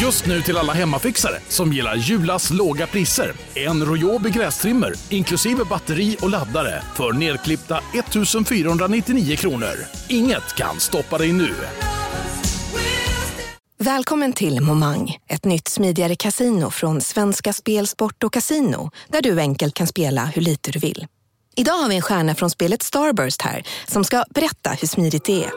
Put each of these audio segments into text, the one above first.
Just nu till alla hemmafixare som gillar Julas låga priser. En Royobi grästrimmer inklusive batteri och laddare för nedklippta 1 499 kronor. Inget kan stoppa dig nu. Välkommen till Momang, ett nytt smidigare casino från Svenska Spel, Sport och Casino där du enkelt kan spela hur lite du vill. Idag har vi en stjärna från spelet Starburst här som ska berätta hur smidigt det är.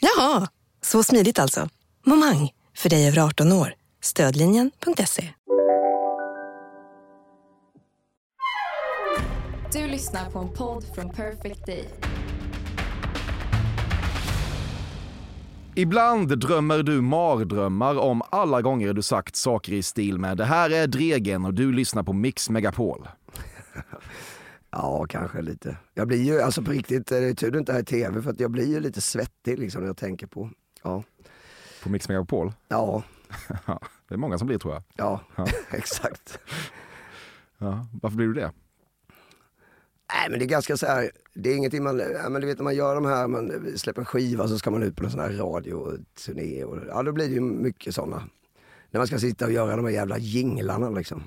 Jaha, så smidigt alltså. Momang, för dig över 18 år. Stödlinjen.se. Du lyssnar på en podd från Perfect Day. Ibland drömmer du mardrömmar om alla gånger du sagt saker i stil med det här är Dregen och du lyssnar på Mix Megapol. Ja, kanske lite. Jag blir ju, alltså på riktigt, det är tur du inte är i tv för att jag blir ju lite svettig liksom när jag tänker på, ja. På Mix Megapol? Ja. det är många som blir tror jag. Ja, ja. exakt. Ja, varför blir du det? Nej men det är ganska så här, det är ingenting man, ja, men du vet när man gör de här, man släpper en skiva så ska man ut på en sån här radioturné och ja då blir det ju mycket sådana. När man ska sitta och göra de här jävla jinglarna liksom.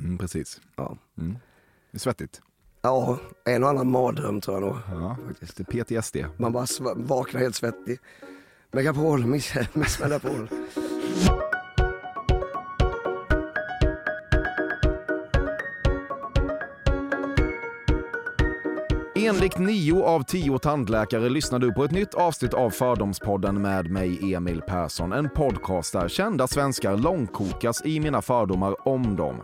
Mm, precis. Ja. Mm. Det är svettigt. Ja, en och annan mardröm tror jag nog. Ja, faktiskt. PTSD. Man bara vaknar helt svettig. Megapol, miss, miss Megapol. Enligt nio av tio tandläkare lyssnar du på ett nytt avsnitt av Fördomspodden med mig, Emil Persson. En podcast där kända svenskar långkokas i mina fördomar om dem.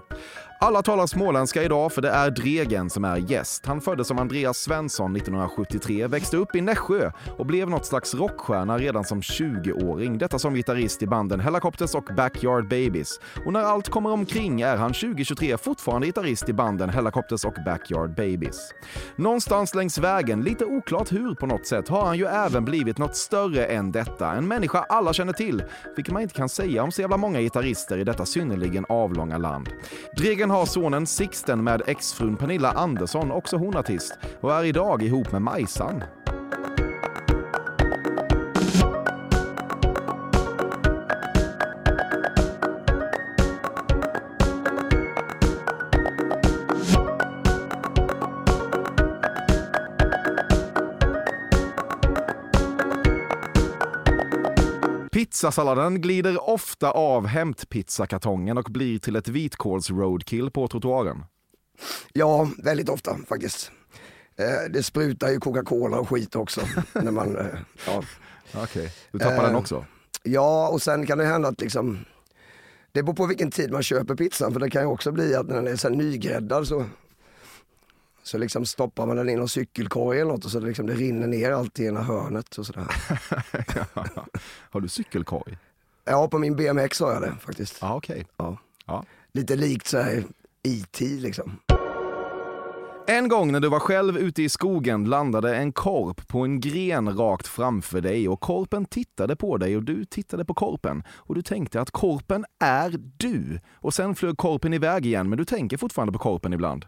Alla talar småländska idag för det är Dregen som är gäst. Han föddes som Andreas Svensson 1973, växte upp i Nässjö och blev något slags rockstjärna redan som 20-åring. Detta som gitarrist i banden Hellacopters och Backyard Babies. Och när allt kommer omkring är han 2023 fortfarande gitarrist i banden Hellacopters och Backyard Babies. Någonstans längs vägen, lite oklart hur på något sätt, har han ju även blivit något större än detta. En människa alla känner till, vilket man inte kan säga om så jävla många gitarrister i detta synnerligen avlånga land. Dregen har sonen Sixten med exfrun Pernilla Andersson, också hon artist, och är idag ihop med Majsan. Pizzasalladen glider ofta av hämtpizzakartongen och blir till ett vitkåls-roadkill på trottoaren. Ja, väldigt ofta faktiskt. Eh, det sprutar ju Coca-Cola och skit också. när man, eh, ja. Okej, okay. du tappar eh, den också? Ja, och sen kan det hända att liksom, det beror på vilken tid man köper pizzan för det kan ju också bli att när den är så nygräddad så så liksom stoppar man den i någon cykelkorg eller något och så det, liksom, det rinner ner allt i ena hörnet och sådär. ja. Har du cykelkorg? Ja, på min BMX har jag det faktiskt. Ah, okay. ja. ja. Lite likt såhär IT liksom. En gång när du var själv ute i skogen landade en korp på en gren rakt framför dig och korpen tittade på dig och du tittade på korpen och du tänkte att korpen är du. Och sen flög korpen iväg igen men du tänker fortfarande på korpen ibland.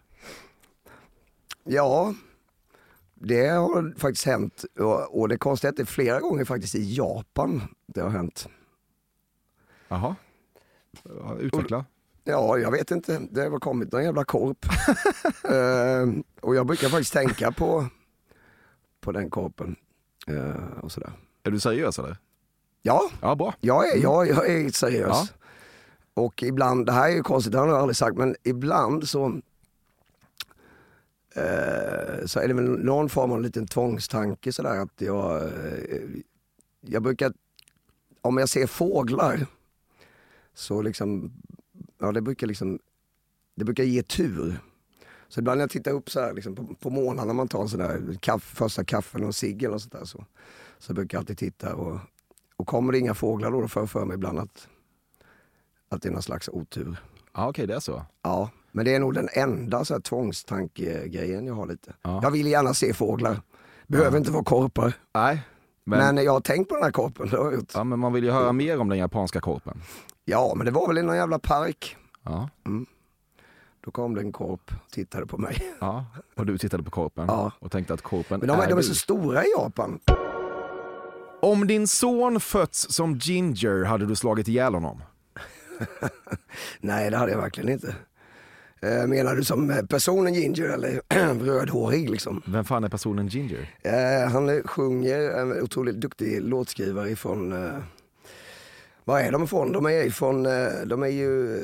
Ja, det har faktiskt hänt och, och det konstiga är att det är flera gånger faktiskt i Japan det har hänt. Jaha, utveckla. Ja, jag vet inte. Det har kommit någon jävla korp. uh, och jag brukar faktiskt tänka på, på den korpen. Uh, och sådär. Är du seriös eller? Ja, ja bra. Jag, är, jag, jag är seriös. Ja. Och ibland, det här är ju konstigt, det har jag aldrig sagt, men ibland så så är det väl någon form av liten tvångstanke sådär att jag, eh, jag brukar, om jag ser fåglar, så liksom, ja det brukar liksom, det brukar ge tur. Så ibland när jag tittar upp så här, liksom, på, på morgonen när man tar en sån där kaffe, första kaffen och cigg och sånt där så, så brukar jag alltid titta och, och kommer det inga fåglar då, då får jag för mig ibland att, att det är någon slags otur. Ja okej, okay, det är så? Ja. Men det är nog den enda så här, tvångstankegrejen jag har lite. Ja. Jag vill gärna se fåglar. Behöver ja. inte vara korpar. Nej. Men... men... jag har tänkt på den här korpen. Det har jag gjort. Ja, men man vill ju höra mer om den japanska korpen. Ja, men det var väl i någon jävla park. Ja. Mm. Då kom det en korp och tittade på mig. Ja, och du tittade på korpen ja. och tänkte att korpen Men de, är de är så stora i Japan. Om din son fötts som Ginger hade du slagit ihjäl honom? Nej, det hade jag verkligen inte. Eh, menar du som eh, personen Ginger eller rödhårig liksom? Vem fan är personen Ginger? Eh, han sjunger, en otroligt duktig låtskrivare ifrån eh, var är de ifrån? De är ifrån, eh, de är ju,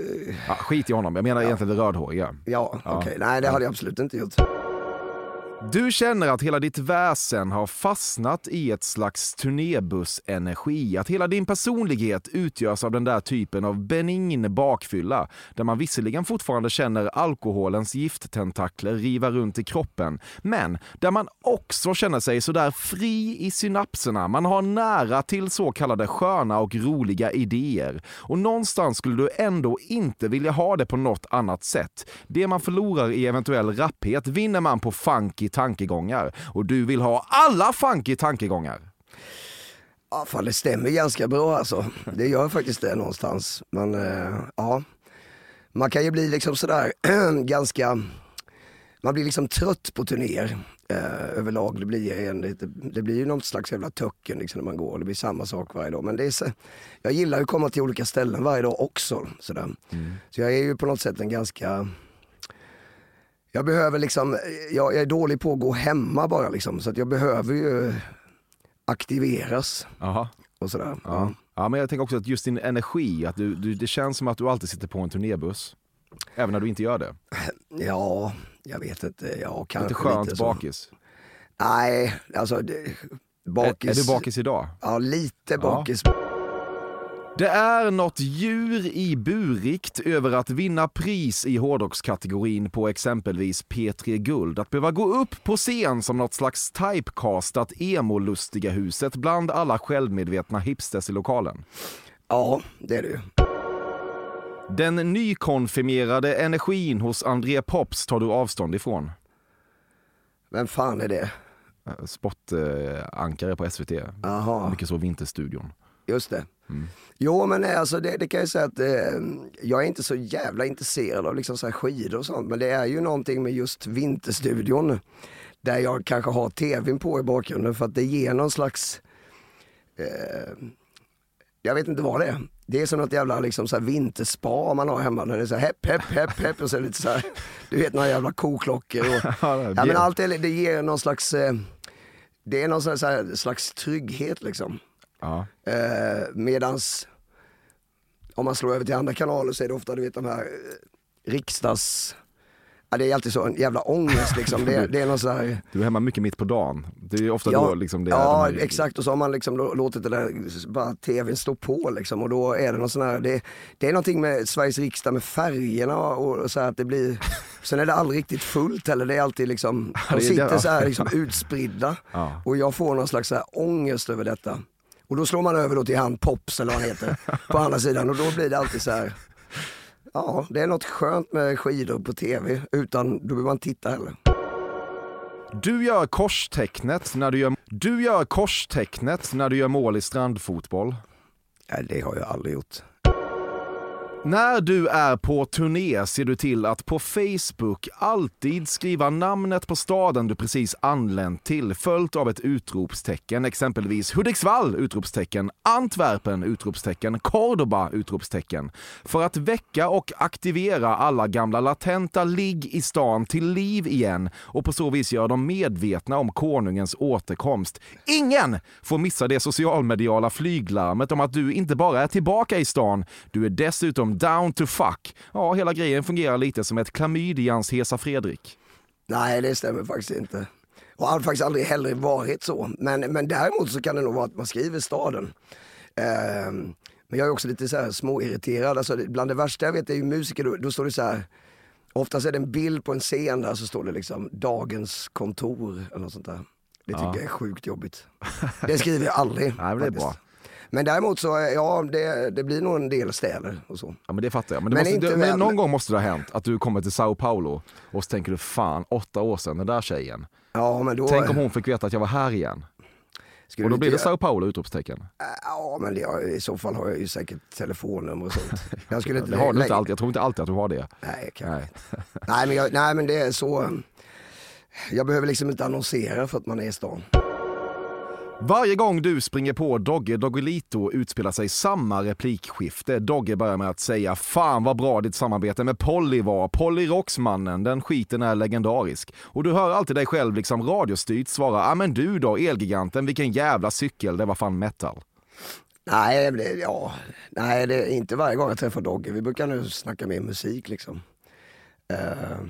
Ja, skit i honom, jag menar egentligen det rödhåriga. ja, Ja. okej, nej det hade jag absolut inte gjort. Du känner att hela ditt väsen har fastnat i ett slags turnébussenergi. Att hela din personlighet utgörs av den där typen av benign bakfylla där man visserligen fortfarande känner alkoholens gifttentakler riva runt i kroppen, men där man också känner sig sådär fri i synapserna. Man har nära till så kallade sköna och roliga idéer. Och någonstans skulle du ändå inte vilja ha det på något annat sätt. Det man förlorar i eventuell rapphet vinner man på funky tankegångar. Och du vill ha alla funky tankegångar. Ja, fan det stämmer ganska bra alltså. Det gör faktiskt det någonstans. Men eh, ja, man kan ju bli liksom sådär ganska, man blir liksom trött på turnéer eh, överlag. Det blir, en, lite, det blir ju någon slags jävla töcken liksom när man går. Det blir samma sak varje dag. Men det är så, jag gillar ju att komma till olika ställen varje dag också. Sådär. Så jag är ju på något sätt en ganska jag behöver liksom, jag, jag är dålig på att gå hemma bara liksom, så att jag behöver ju aktiveras Aha. och sådär. Ja. Ja. ja, men jag tänker också att just din energi, att du, du, det känns som att du alltid sitter på en turnébuss. Även när du inte gör det. ja, jag vet inte. Ja, kanske Lite skönt lite så. bakis. Nej, alltså det, bakis. Är, är du bakis idag? Ja, lite bakis. Det är något djur i burikt över att vinna pris i hårdrockskategorin på exempelvis P3 Guld. Att behöva gå upp på scen som något slags typecastat emo-lustiga huset bland alla självmedvetna hipsters i lokalen. Ja, det är det ju. Den nykonfirmerade energin hos André Pops tar du avstånd ifrån. Vem fan är det? Sportankare på SVT. Jaha, Mycket så Vinterstudion. Just det. Mm. Jo men nej, alltså det, det kan jag säga att eh, jag är inte så jävla intresserad av liksom så här skidor och sånt. Men det är ju någonting med just Vinterstudion. Där jag kanske har tvn på i bakgrunden för att det ger någon slags eh, jag vet inte vad det är. Det är som något jävla liksom så här vinterspa man har hemma. När det är så här hepp, hepp, hepp, hepp och så lite så här, du vet några jävla koklockor. Och, ja, men allt det, det ger någon slags, eh, det är någon här slags trygghet liksom. Ja. Eh, medans om man slår över till andra kanaler så är det ofta du vet de här eh, riksdags... Ja, det är alltid så en jävla ångest liksom. Det, det är någon sån här... Du är hemma mycket mitt på dagen. Det är ofta Ja, då liksom det är ja de här- exakt och så har man liksom lå- låtit det där, bara tvn stå på liksom och då är det någon sån här, det, det är någonting med Sveriges riksdag med färgerna och, och så här att det blir, sen är det aldrig riktigt fullt heller, det är alltid liksom, de sitter så här liksom utspridda Ja. och jag får någon slags så här ångest över detta. Och då slår man över då till han Pops eller vad han heter på andra sidan och då blir det alltid så här. Ja, det är något skönt med skidor på tv utan, då behöver man titta heller. Du gör korstecknet när du gör, du gör korstecknet när du gör mål i strandfotboll. Nej, det har jag aldrig gjort. När du är på turné ser du till att på Facebook alltid skriva namnet på staden du precis anlänt till följt av ett utropstecken, exempelvis Hudiksvall! Utropstecken, Antwerpen! Utropstecken, Cordoba! Utropstecken. För att väcka och aktivera alla gamla latenta ligg i stan till liv igen och på så vis göra dem medvetna om konungens återkomst. Ingen får missa det socialmediala flyglarmet om att du inte bara är tillbaka i stan, du är dessutom down to fuck. Ja, hela grejen fungerar lite som ett klamydians Hesa Fredrik. Nej, det stämmer faktiskt inte. Och har faktiskt aldrig heller varit så. Men, men däremot så kan det nog vara att man skriver staden. Ehm, men jag är också lite så här småirriterad. Alltså, bland det värsta jag vet är ju musiker, då, då står det så här. Oftast är det en bild på en scen där så står det liksom dagens kontor eller något sånt där. Det tycker Ja. jag är sjukt jobbigt. Det skriver jag aldrig. Nej, men det är faktiskt. bra. Men däremot så, ja det, det blir nog en del städer och så. Ja, men det fattar jag. Men, Men måste, det, men någon gång måste det ha hänt att du kommer till Sao Paulo och så tänker du fan, åtta år sedan, den där tjejen. Ja men då... Tänk om hon fick veta att jag var här igen. skulle Och då blir det Sao Paulo! Utropstecken. Ja men det, i så fall har jag ju säkert telefonnummer och sånt. Jag skulle inte Det har du inte alltid. Jag tror inte alltid att du har det. Nej, kan... Nej. nej, men jag, nej men det är så. Jag behöver liksom inte annonsera för att man är i stan. Varje gång du springer på Dogge Doggelito utspelar sig samma replikskifte. Dogge börjar med att säga “Fan vad bra ditt samarbete med Polly var. Polly Rocksmannen, den skiten är legendarisk”. Och du hör alltid dig själv liksom radiostyrt svara “Ja men du då, Elgiganten, vilken jävla cykel, det var fan metal”. Nej, det, ja, nej det är inte varje gång jag träffar Dogge. Vi brukar nu snacka mer musik liksom. Uh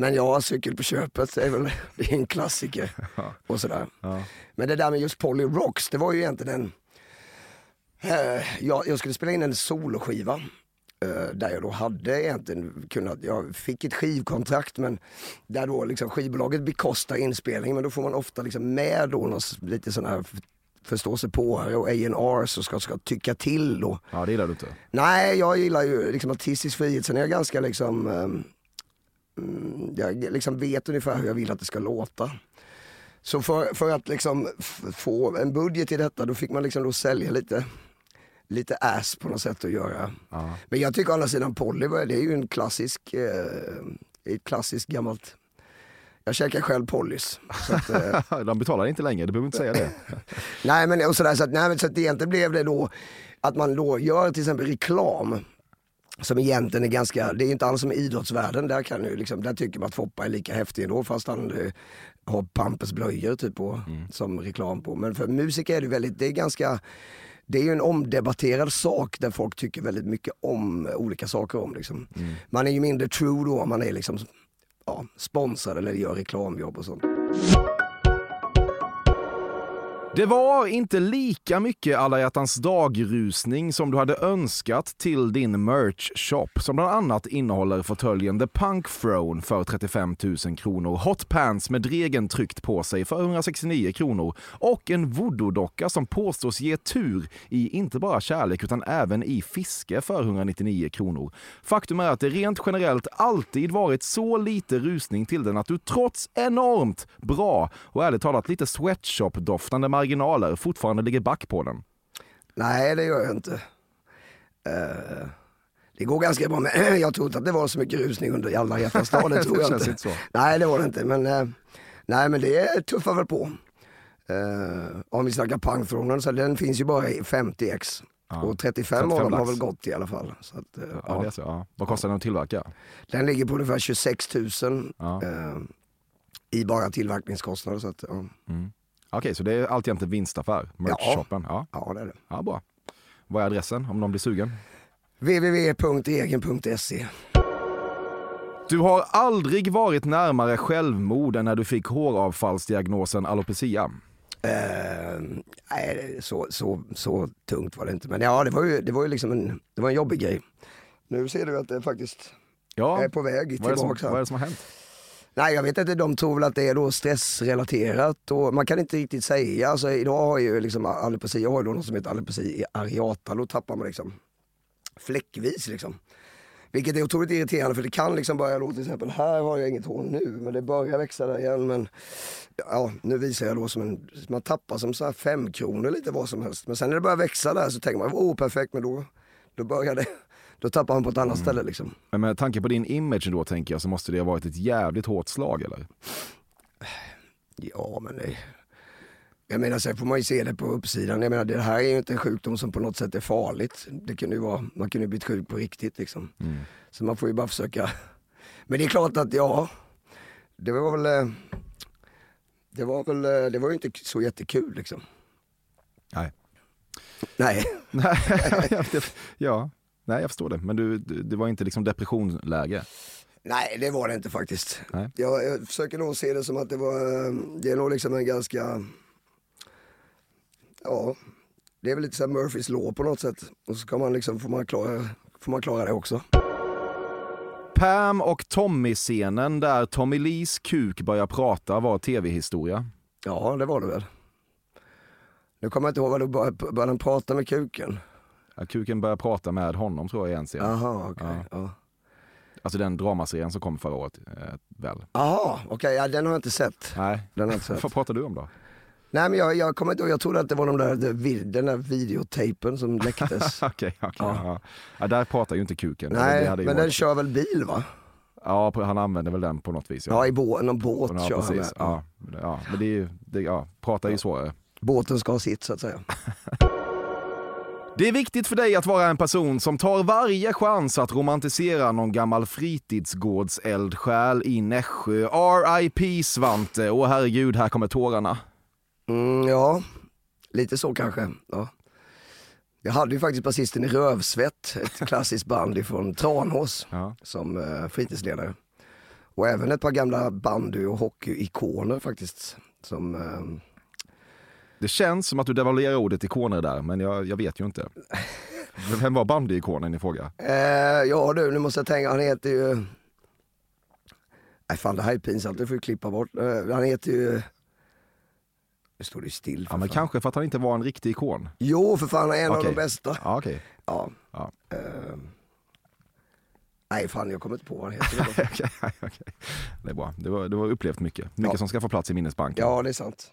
men ja, cykel på köpet är väl det är en klassiker. och sådär. Ja. Men det där med just Polly Rocks, det var ju egentligen en... Eh, jag, jag skulle spela in en soloskiva. eh, där jag då hade egentligen kunnat, jag fick ett skivkontrakt men där då liksom skivbolaget bekostar inspelningen men då får man ofta liksom med då någon, lite sån här förståsigpåare och A&R som ska, ska tycka till då. Ja, det gillar du inte. Nej, jag gillar ju liksom artistisk frihet. Sen är jag ganska liksom, mm, jag liksom vet ungefär hur jag vill att det ska låta. Så för, för att liksom få en budget i detta, då fick man liksom då sälja lite, lite ass på något sätt att göra. Ja. Men jag tycker å andra sidan Polly, det är ju en klassisk, eh, ett klassiskt gammalt, jag käkar själv Pollys. Eh, De betalar inte längre, du behöver inte säga det. Nej men, och sådär, så att, nej, men så att egentligen blev det då att man då gör till exempel reklam som egentligen är ganska, det är inte alls som idrottsvärlden, där, kan ju liksom, där tycker man att Foppa är lika häftig ändå fast han eh, har Pampers blöjor typ på, som reklam på. Men för musiker är det väldigt, det är ganska, det är ju en omdebatterad sak där folk tycker väldigt mycket om olika saker om. Liksom. Man är ju mindre true då om man är liksom, ja, sponsrad eller gör reklamjobb och sånt. Det var inte lika mycket alla hjärtans dagrusning som du hade önskat till din merch-shop som bland annat innehåller fåtöljen The Punk Throne för 35 000 kronor, hot pants med dregen tryckt på sig för 169 kronor och en voodoo-docka som påstås ge tur i inte bara kärlek utan även i fiske för 199 kronor. Faktum är att det rent generellt alltid varit så lite rusning till den att du trots enormt bra och ärligt talat lite sweatshop-doftande marginaler fortfarande ligger back på den. Nej, det gör jag inte. Eh, det går ganska bra, men jag tror inte att det var så mycket rusning under alla hjärtans dag. Det tror jag inte. inte. Nej, det var det inte. Men, eh, nej, men det tuffar väl på. Eh, om vi snackar pangthronen, så den finns ju bara i 50x. Ja. Och 35, 35 av dem har väl gått i alla fall. Så att, Ja, ja. det så, ja. Vad kostar den att tillverka? Den ligger på ungefär 26 000 Ja. eh, i bara tillverkningskostnader. Så att, ja. Okej, så det är alltjämt en vinstaffär, merch-shoppen. Ja. ja, det är det. ja, bra. Vad är adressen om någon blir sugen? www.egen.se Du har aldrig varit närmare självmord än när du fick håravfallsdiagnosen alopecia. Eh, nej, så, så, så tungt var det inte. Men ja, det var ju, det var ju liksom en, det var en jobbig grej. Nu ser du att det faktiskt Ja, är på väg vad är, det som, tillbaka. vad är det som har hänt? Nej, jag vet inte. De tror väl att det är då stressrelaterat och man kan inte riktigt säga. Alltså, idag har ju liksom alipasi, jag har ju då något som heter alopeci areata. Då tappar man liksom fläckvis liksom. Vilket är otroligt irriterande för det kan liksom börja då till exempel, här har jag inget hår nu men det börjar växa där igen. Men ja, nu visar jag då som en, man tappar som så här fem kronor lite vad som helst. Men sen när det börjar växa där så tänker man, oh perfekt, men då, då börjar det, då tappar man på ett annat ställe liksom. Men med tanke på din image då tänker jag så måste det ha varit ett jävligt hårt slag eller? Ja men det, jag menar sen får man ju se det på uppsidan. Jag menar det här är ju inte en sjukdom som på något sätt är farligt. Det kunde ju vara, man kunde ju blivit sjuk på riktigt liksom. Så man får ju bara försöka. Men det är klart att ja, det var väl, eh, det var väl, eh, det var ju inte så jättekul liksom. Nej. Nej. Ja, nej jag förstår det. Men du, du- det var inte liksom depressionsläge? Nej det var det inte faktiskt. Jag, jag försöker nog se det som att det var, det är nog liksom en ganska, ja, det är väl lite så här Murphys law på något sätt. Och så ska man liksom, får man klara, får man klara det också. Pam och Tommy-scenen där Tommy Lees kuk börjar prata var tv-historia. Ja det var det väl. Nu kommer jag inte ihåg vad du började, började prata med kuken? Ja, Kuken börjar prata med honom tror jag i en scen. Jaha okej. Ja. Ja. Alltså den dramaserien som kom förra året. Eh, väl? Jaha okej, ja, den har jag inte sett. Nej, Den har jag inte vad sett. pratar du om då? Nej men jag, jag kommer inte ihåg, jag trodde att det var de där, den där videotejpen som läcktes. Okej, okej. Ja. ja. Ja, där pratar ju inte kuken. Nej, men den varit- kör väl bil va? Ja, han använder väl den på något vis. Ja, i bå, någon båt ja, kör han med. precis. Ja, ja, men det är ju, det, ja, prata är ju svårare. båten ska ha sitt så att säga. Det är viktigt för dig att vara en person som tar varje chans att romantisera någon gammal fritidsgårdseldsjäl i Nässjö. R.I.P. Svante. Åh herregud, här kommer tårarna. Mm, ja, lite så kanske. Ja. Jag hade ju faktiskt basisten i Rövsvett, ett klassiskt band från Tranås, Ja. som eh, fritidsledare. Och även ett par gamla bandy och hockeyikoner faktiskt. Som, eh, Det känns som att du devalverar ordet ikoner där, men jag, jag vet ju inte. Vem var bandyikonen i fråga? eh, ja du, nu måste jag tänka, han heter ju... Nej fan det här är pinsamt, det får vi klippa bort. Eh, han heter ju... Nu står det still Ja, men fan. kanske för att han inte var en riktig ikon. Jo för fan, han är en av Okej. de bästa. Ja, okej. Ja. Ja. Eh, nej fan jag kommer inte på vad han heter. Okej, okej. Det är bra. Du har, du har upplevt mycket. Mycket Ja. som ska få plats i minnesbanken. ja det är sant.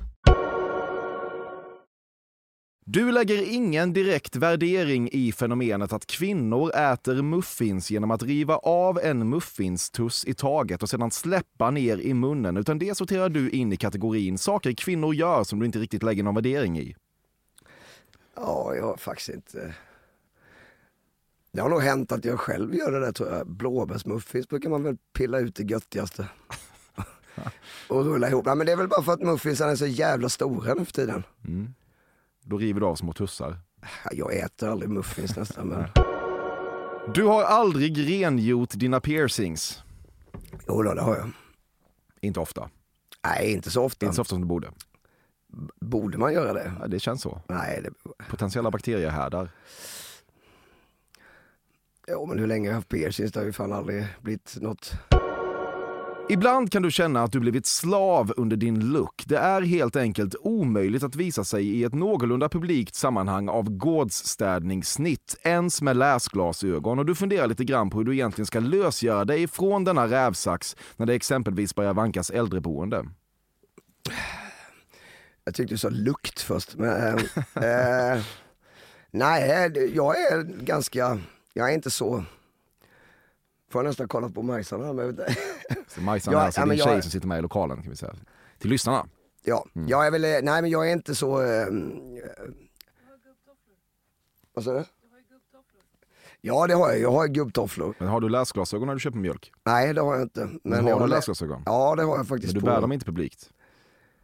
Du lägger ingen direkt värdering i fenomenet att kvinnor äter muffins genom att riva av en muffinstuss i taget och sedan släppa ner i munnen, utan det sorterar du in i kategorin saker kvinnor gör som du inte riktigt lägger någon värdering i. Ja, jag har faktiskt inte... Det har nog hänt att jag själv gör det där tror jag. Blåbärsmuffins brukar man väl pilla ut det göttigaste. och rulla ihop. Nej, men det är väl bara för att muffinsarna är så jävla stora nu för tiden. Då river du av små tussar. Ja, Jag äter aldrig muffins nästan men... Du har aldrig rengjort dina piercings. Jo då, det har jag. Inte ofta. Nej, inte så ofta. Inte så ofta som du borde. Borde man göra det? Ja, det känns så. Nej, det... Potentiella bakteriehärdar. Jo, men hur länge har jag haft piercings? Det har ju fan aldrig blivit något. Ibland kan du känna att du blivit slav under din look. Det är helt enkelt omöjligt att visa sig i ett någorlunda publikt sammanhang av gårdsstädningssnitt, ens med läsglasögon. Och du funderar lite grann på hur du egentligen ska lösgöra dig från denna rävsax när det exempelvis börjar vankas äldreboende. Jag tyckte du sa lukt först. Men, eh, eh, nej, jag är ganska... Jag är inte så... Får jag nästan kolla på Majsan här. Men, så Majsan Ja, är alltså ja, din men jag- tjej som sitter med i lokalen kan vi säga. Till lyssnarna. ja, Mm. jag är väl... Nej, men jag är inte så... Eh, vad sa du? Ja, det har jag. Jag har gubbtofflor. Men har du läsglasögon när du köper mjölk? Nej, det har jag inte. Men, jag har du lä- läsglasögon? Ja, det har jag faktiskt. Men du på- bär dem inte publikt?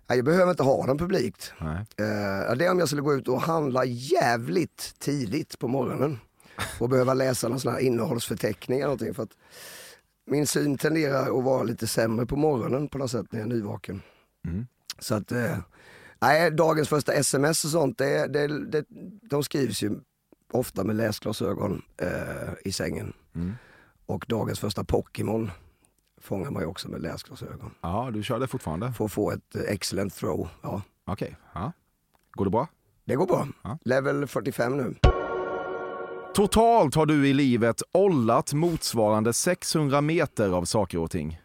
Nej, jag behöver inte ha dem publikt. Nej. Eh, det är om jag skulle gå ut och handla jävligt tidigt på morgonen och behöva läsa någon sån här innehållsförteckning eller någonting. För att min syn tenderar att vara lite sämre på morgonen på något sätt när jag är nyvaken. Mm. Så att, eh, nej, dagens första sms och sånt, det, det, det, de skrivs ju ofta med läsglasögon eh, i sängen. Mm. Och dagens första Pokémon fångar man ju också med läsglasögon. Ja, du kör det fortfarande? För att få ett eh, excellent throw. Ja. Okej. Ja. Går det bra? Det går bra. Ja. Level 45 nu. Totalt har du i livet ollat motsvarande 600 meter av saker och ting.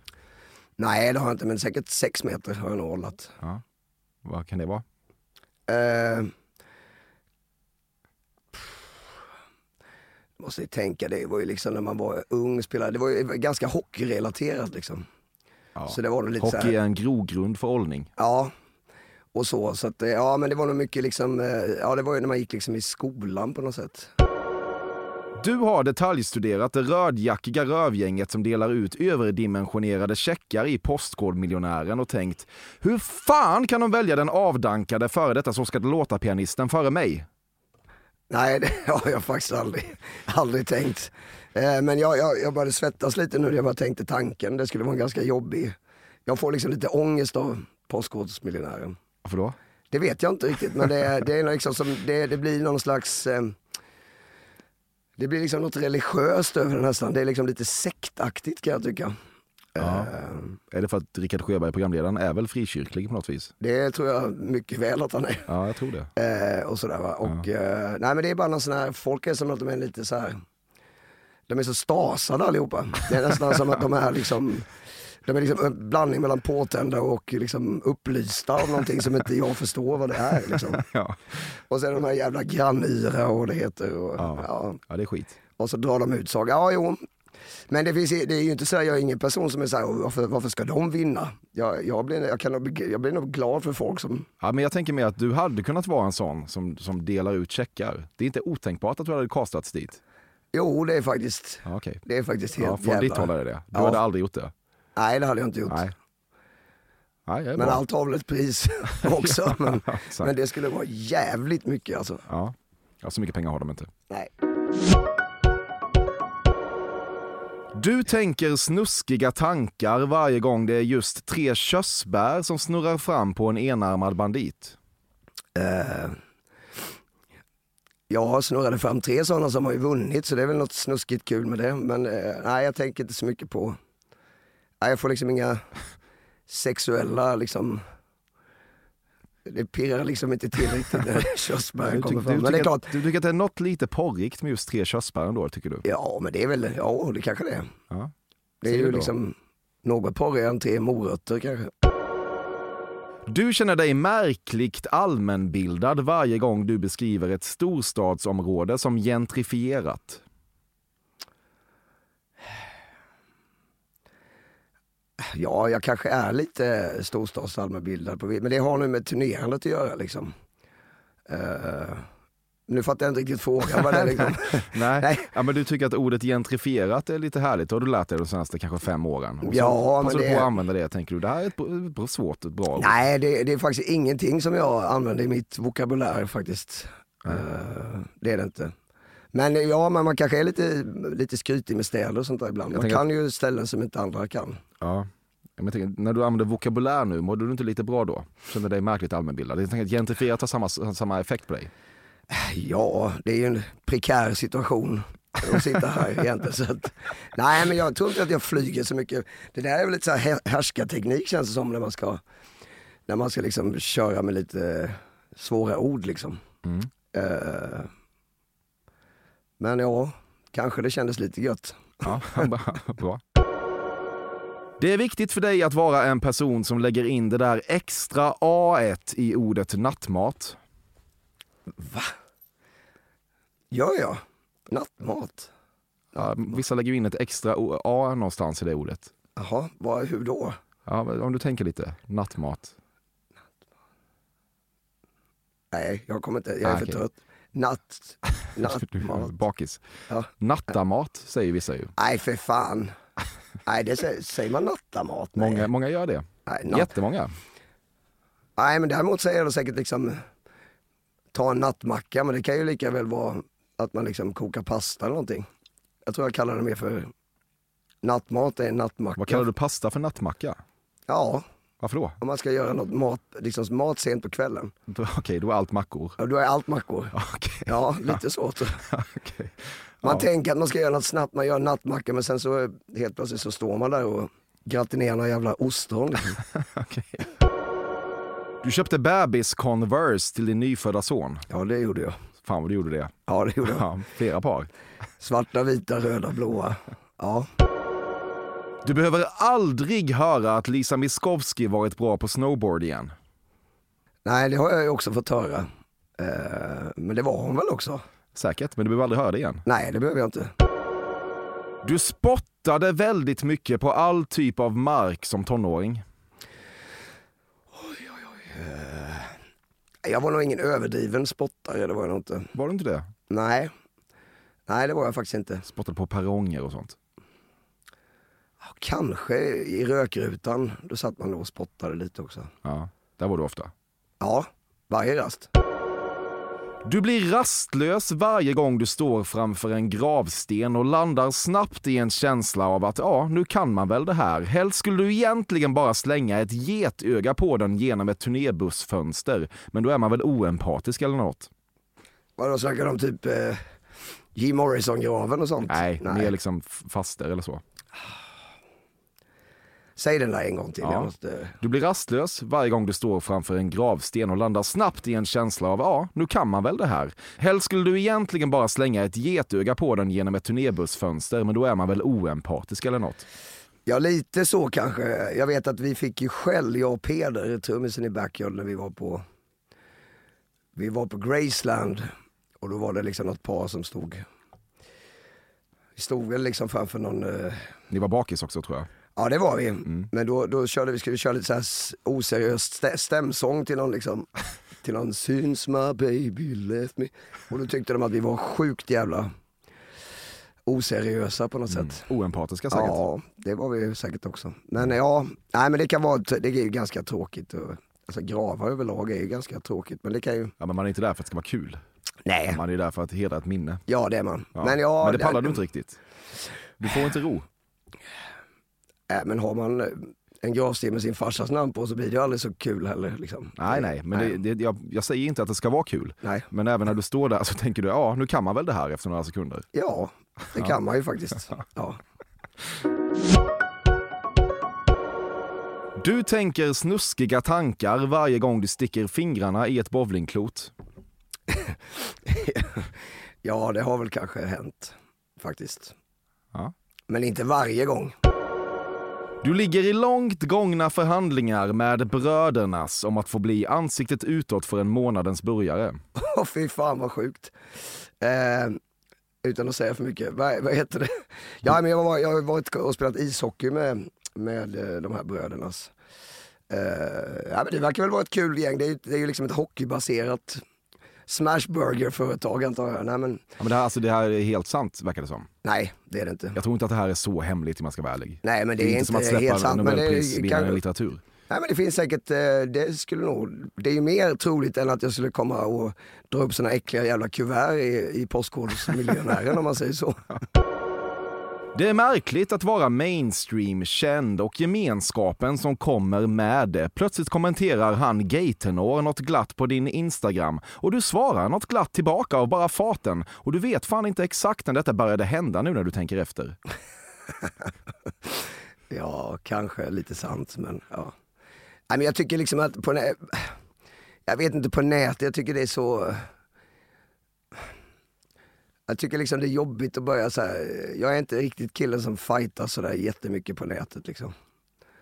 Nej det har jag inte, men säkert 6 meter har jag nog hållit. Vad kan det vara? Eh, måste ju tänka, det var ju liksom när man var ung spelare, det var ju ganska hockeyrelaterat liksom. Ja. Så det var lite Hockey här, är en grogrund för åldning. ja. Och så, så att, eh, ja men det var nog mycket liksom, eh, ja det var ju när man gick liksom i skolan på något sätt. Du har detaljstuderat det rödjackiga rövgänget som delar ut överdimensionerade checkar i Postkodmiljonären och tänkt hur fan kan de välja den avdankade före detta Så ska det låta-pianisten före mig? Nej, det har jag faktiskt aldrig, aldrig tänkt. Eh, men jag, jag, jag började svettas lite nu när jag bara tänkte tanken. Det skulle vara en ganska jobbig. Jag får liksom lite ångest av Postkodmiljonären. Varför då? Det vet jag inte riktigt men det, det, är liksom som, det, det blir någon slags eh, Det blir liksom något religiöst över det nästan. Det är liksom lite sektaktigt kan jag tycka. Ja. Eh, Är det för att Rickard Sjöberg, programledaren, är väl frikyrklig på något vis? det tror jag mycket väl att han är. Ja, jag tror det. Eh, och sådär va. Och, eh, nej men det är bara någon sån här, folk är som att de är lite så här. De är så stasade allihopa. Det är nästan som att de är liksom de är liksom en blandning mellan påtända och liksom upplysta av någonting som inte jag förstår vad det är. Liksom. Ja, Och sen de här jävla grannyra och det heter. Och, Ja. ja. ja det är skit. och så drar de ut saker. Ja, jo. Men det, finns, det är ju inte så här, jag är ingen person som är så här, varför, varför ska de vinna? Jag, jag, blir, jag, kan, jag blir nog glad för folk som, Ja, men jag tänker mer att du hade kunnat vara en sån som, som delar ut checkar. Det är inte otänkbart att du hade castats dit. jo det är faktiskt, Ja, okej. det är faktiskt helt Ja, från jävla... ditt håll är det det. Du Ja. hade aldrig gjort det. Nej det hade jag inte gjort. Nej. Nej, Men bra. allt har väl ett pris också. men, men det skulle vara jävligt mycket alltså. Ja. ja, så mycket pengar har de inte. Nej. Du tänker snuskiga tankar varje gång det är just tre körsbär som snurrar fram på en enarmad bandit. Eh, jag snurrade fram tre sådana som har ju vunnit så det är väl något snuskigt kul med det. Men eh, nej jag tänker inte så mycket på, jag får liksom inga sexuella liksom det pirrar liksom inte till riktigt när Du, körsbären kommer du, fram. Men det är klart, du tycker att det är något lite porrigt med just tre körsbär ändå, tycker du? ja men det är väl, ja det kanske det är. Ja. Det är ju du då? liksom något porrigare än tre morötter kanske. Du känner dig märkligt allmänbildad varje gång du beskriver ett storstadsområde som gentrifierat. Ja, jag kanske är lite storstadsallmänbildad, på, men det har nu med turnerandet att göra liksom. Eh, nu fattar jag inte riktigt frågan vad det är liksom. Nej. Nej. Ja, men du tycker att ordet gentrifierat är lite härligt, det har du lärt dig de senaste kanske fem åren. Och Ja, men du det- på att använda det, tänker du. Det här är ett, svårt, ett bra ord. Nej, det, det är faktiskt ingenting som jag använder i mitt vokabulär faktiskt. Eh, det är det inte. Men ja, men man kanske är lite, lite skrytig med städer och sånt där ibland. Man kan ju ställen som inte andra kan. Ja. Men tänker, när du använder vokabulär nu, mådde du inte lite bra då? Kände dig märkligt allmänbildad? Jag tänker att gentrifierat har samma, samma effekt på dig. Ja, det är ju en prekär situation att sitta här egentligen. Så att, nej, men jag tror inte att jag flyger så mycket. Det där är väl lite så här hä- härskarteknik känns det som när man ska, när man ska liksom köra med lite svåra ord liksom. Mm. Eh, men ja, kanske det kändes lite gött. Ja, bra. Det är viktigt för dig att vara en person som lägger in det där extra A1 i ordet nattmat. Gör jag? Nattmat? Ja, vissa lägger ju in ett extra A någonstans i det ordet. Jaha, vad, hur då? Ja, om du tänker lite, nattmat. Nej, jag kommer inte, jag är Ah, för okej. trött. Natt, nattmat. bakis. Ja. Nattamat säger vissa ju. Nej, för fan. Nej, det säger, säger man nattamat? Nej. Många, många gör det. Nej, natt, Jättemånga. Nej men däremot säger jag säkert liksom ta en nattmacka men det kan ju lika väl vara att man liksom kokar pasta eller någonting. Jag tror jag kallar det mer för nattmat är en nattmacka. Vad kallar du pasta för nattmacka? Ja, Varför då? om man ska göra något mat, liksom mat sent på kvällen. Okej, då är allt mackor. Ja, då är allt mackor. Okej. Ja, lite så. Okej. Man Ja. tänker att man ska göra något snabbt, man gör en nattmacka men sen så helt plötsligt så står man där och gratinerar några jävla ostron. Okej. Du köpte bebis Converse till din nyfödda son. Ja det gjorde jag. Fan vad du gjorde det. Ja det gjorde jag. Ja, flera par. Svarta, vita, röda, blåa. Ja. Du behöver aldrig höra att Lisa Miskovsky varit bra på snowboard igen. Nej, det har jag ju också fått höra. Eh, men det var hon väl också? Säkert, men du behöver aldrig höra det igen. Nej, det behöver jag inte. Du spottade väldigt mycket på all typ av mark som tonåring. Jag var nog ingen överdriven spottare, det var jag nog inte. Var du inte det? Nej. Nej, det var jag faktiskt inte. Spottade på perronger och sånt. Ja, Kanske i rökrutan, då satt man nog och spottade lite också. Ja, där var du ofta. Ja, varje rast. Du blir rastlös varje gång du står framför en gravsten och landar snabbt i en känsla av att ja, nu kan man väl det här. Helst skulle du egentligen bara slänga ett getöga på den genom ett turnébussfönster, men då är man väl oempatisk eller något? Vadå, snackar de om typ eh, Jim Morrison-graven och sånt? Nej, mer liksom faster eller så. Säg den där en gång till. Ja. Måste... Du blir rastlös varje gång du står framför en gravsten och landar snabbt i en känsla av ja, nu kan man väl det här. Helst skulle du egentligen bara slänga ett getöga på den genom ett turnébussfönster, men då är man väl oempatisk eller något? Ja lite så kanske. Jag vet att vi fick ju skäll, jag och Peder, trummisen i Backyard, när vi var på Vi var på Graceland och då var det liksom något par som stod Vi stod väl liksom framför någon eh, Ni var bakis också tror jag. Ja det var vi. Mm. Men då, då körde vi, skulle vi köra lite så här oseriös stä- stämsång till någon liksom Till någon Syns my baby left me Och då tyckte de att vi var sjukt jävla oseriösa på något sätt. Oempatiska säkert. Ja, det var vi säkert också. Men ja, nej men det kan vara, det är ju ganska tråkigt. Alltså gravar överlag är ju ganska tråkigt men det kan ju, Ja, men man är inte där för att det ska vara kul. nej, Man är där för att hedra ett minne. ja det är man. Ja. Men ja, men det pallar du inte riktigt. Du får inte ro. Nej, men har man eh, en gravsten med sin farsas namn på så blir det ju aldrig så kul heller. Liksom. Nej, nej, men Det, det, jag, jag säger inte att det ska vara kul. Nej. Men även när du står där så tänker du, ja nu kan man väl det här efter några sekunder. Ja, det kan man ju faktiskt. Ja. Du tänker snuskiga tankar varje gång du sticker fingrarna i ett bowlingklot. ja, det har väl kanske hänt faktiskt. Ja. Men inte varje gång. Du ligger i långt gångna förhandlingar med brödernas om att få bli ansiktet utåt för en månadens burgare. Åh fy fan vad sjukt. Eh, utan att säga för mycket, vad, vad heter det? Ja, men jag, var, jag har varit och spelat ishockey med, med eh, de här brödernas. Eh, ja, men det verkar väl vara ett kul gäng, det är ju, det är ju liksom ett hockeybaserat smashburger-företag antar jag. Nej, men, Ja, men det, här, alltså, det här är helt sant verkar det som. nej det är det inte. Jag tror inte att det här är så hemligt om man ska vara ärlig. Nej men det, är, inte, som att släppa sant. Det, Nobelprisvinnaren i kan, litteratur. nej, men det finns säkert, eh, det skulle nog, det är ju mer troligt än att jag skulle komma och dra upp såna äckliga jävla kuvert i, i Postkodmiljonären om man säger så. Det är märkligt att vara mainstream känd och gemenskapen som kommer med det. Plötsligt kommenterar han gaytenor något glatt på din Instagram och du svarar något glatt tillbaka av bara farten och du vet fan inte exakt när detta började hända nu när du tänker efter. Ja, kanske lite sant men ja. Nej, men jag tycker liksom att på nä- Jag vet inte på nätet, jag tycker det är så jag tycker liksom det är jobbigt att börja så här. jag är inte riktigt killen som fightar sådär jättemycket på nätet liksom.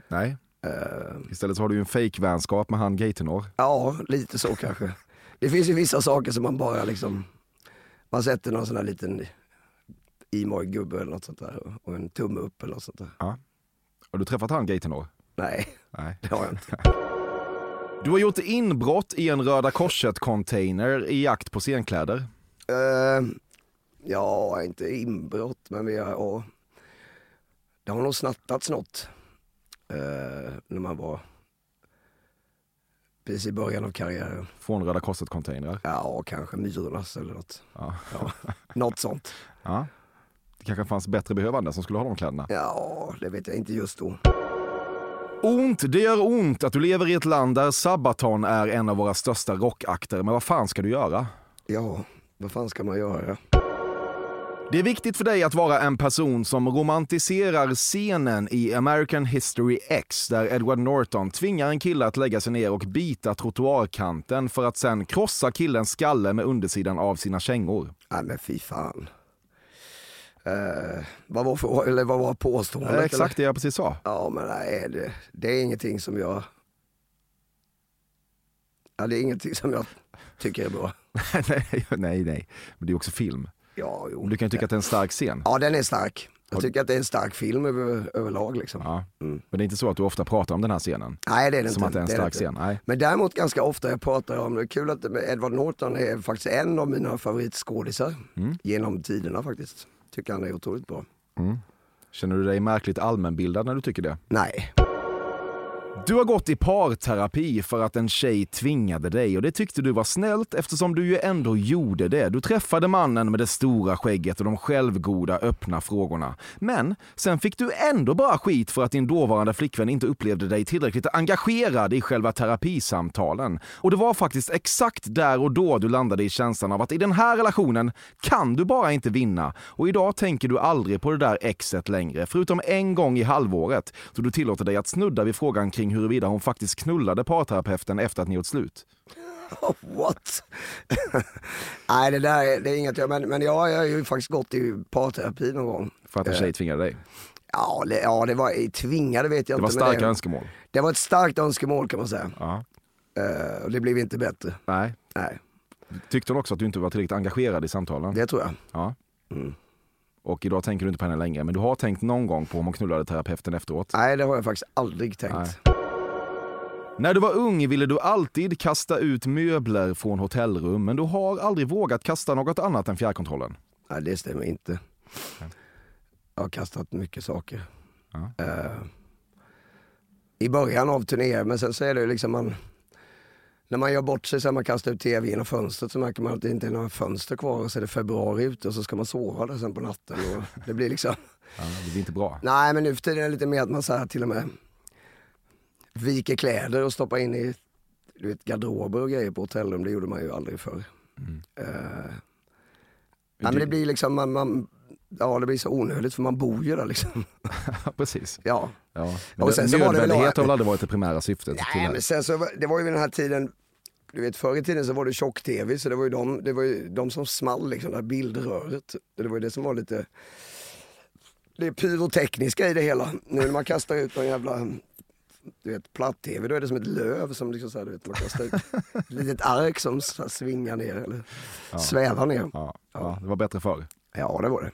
Nej, Eh, istället så har du ju en fake-vänskap med han gaytenor. ja, lite så kanske. Det finns ju vissa saker som man bara liksom, man sätter någon sån här liten Imoj-gubbe eller något sånt där och en tumme upp eller något sånt där. Har du träffat han gaytenor? Nej, Nej. det har jag inte. Du har gjort inbrott i en Röda Korset-container i jakt på scenkläder. Eh, ja, inte inbrott, men vi har, ja, det har nog snattats något. eh, när man var precis i början av karriären. Från Röda Korset-containrar. Ja, kanske Myrornas eller något. Ja. Ja, något sånt. Ja. Det kanske fanns bättre behövande som skulle ha de kläderna. Ja, det vet jag inte just då. Ont, det gör ont att du lever i ett land där Sabaton är en av våra största rockakter. Men vad fan ska du göra? Ja, vad fan ska man göra? Det är viktigt för dig att vara en person som romantiserar scenen i American History X där Edward Norton tvingar en kille att lägga sig ner och bita trottoarkanten för att sen krossa killens skalle med undersidan av sina kängor. Nej men fy fan. Eh, vad, var för, eller vad var påståendet? Det är exakt eller? det jag precis sa. Ja men nej, det, det är ingenting som jag... Ja, det är ingenting som jag tycker är bra. nej, nej, nej. Men det är också film. Ja, jo. Du kan ju tycka att det är en stark scen. Ja, den är stark. Jag tycker att det är en stark film över, överlag. Liksom. Ja. Mm. Men det är inte så att du ofta pratar om den här scenen? Nej, det är det Som inte. att det är en det stark inte. scen? Nej. Men däremot ganska ofta jag pratar om det. Kul att Edward Norton är faktiskt en av mina favoritskådisar Mm. genom tiderna faktiskt. Tycker han är otroligt bra. Känner du dig märkligt allmänbildad när du tycker det? Nej, du har gått i parterapi för att en tjej tvingade dig och det tyckte du var snällt eftersom du ju ändå gjorde det. Du träffade mannen med det stora skägget och de självgoda öppna frågorna. Men sen fick du ändå bara skit för att din dåvarande flickvän inte upplevde dig tillräckligt engagerad i själva terapisamtalen. Och det var faktiskt exakt där och då du landade i känslan av att i den här relationen kan du bara inte vinna. Och idag tänker du aldrig på det där exet längre, förutom en gång i halvåret då du tillåter dig att snudda vid frågan kring huruvida hon faktiskt knullade parterapeuten efter att ni gjort slut. What? Nej det där är, det är inget jag, men, men ja, jag har ju faktiskt gått i parterapi någon gång. För att en tjej tvingade dig. Ja, det, ja, det var tvingade vet jag Det var inte. starka det, önskemål. det var ett starkt önskemål kan man säga. Ja. Eh, och det blev inte bättre. Nej. Nej, Tyckte hon också att du inte var tillräckligt engagerad i samtalen? det tror jag. Ja. Mm. Och idag tänker du inte på henne längre, men du har tänkt någon gång på om hon knullade terapeuten efteråt? Nej, det har jag faktiskt aldrig tänkt. Nej. När du var ung ville du alltid kasta ut möbler från hotellrum, men du har aldrig vågat kasta något annat än fjärrkontrollen. Nej, det stämmer inte. Jag har kastat mycket saker. Ja. Eh, I början av turnén, men sen så är det ju liksom man... När man gör bort sig så här, man kastar ut tv genom fönstret så märker man att det inte är några fönster kvar och så är det februari ute och så ska man sova där sen på natten. Och det blir liksom... Ja, det blir inte bra. Nej men nu för tiden är det lite mer att man så här, till och med viker kläder och stoppar in i du vet, garderober och grejer på hotellrum. Det gjorde man ju aldrig förr. Mm. Eh, nej, men det blir liksom, man, man, ja det blir så onödigt för man bor ju där liksom. Precis. Ja. Ja. Och Men sen så var det väl- har väl aldrig varit det primära syftet? Nej det. men sen så, det var ju vid den här tiden, du vet förr i tiden så var det tjock-tv så det var ju de, det var ju de som small liksom, det här bildröret. Det var ju det som var lite, det pyrotekniska i det hela. Nu när man kastar ut en jävla du vet, platt-tv, då är det som ett löv som liksom så här, du vet, man kastar ut ett litet ark som så här svingar ner eller svävar ner. Ja, ja, det var bättre förr. Ja, det var det.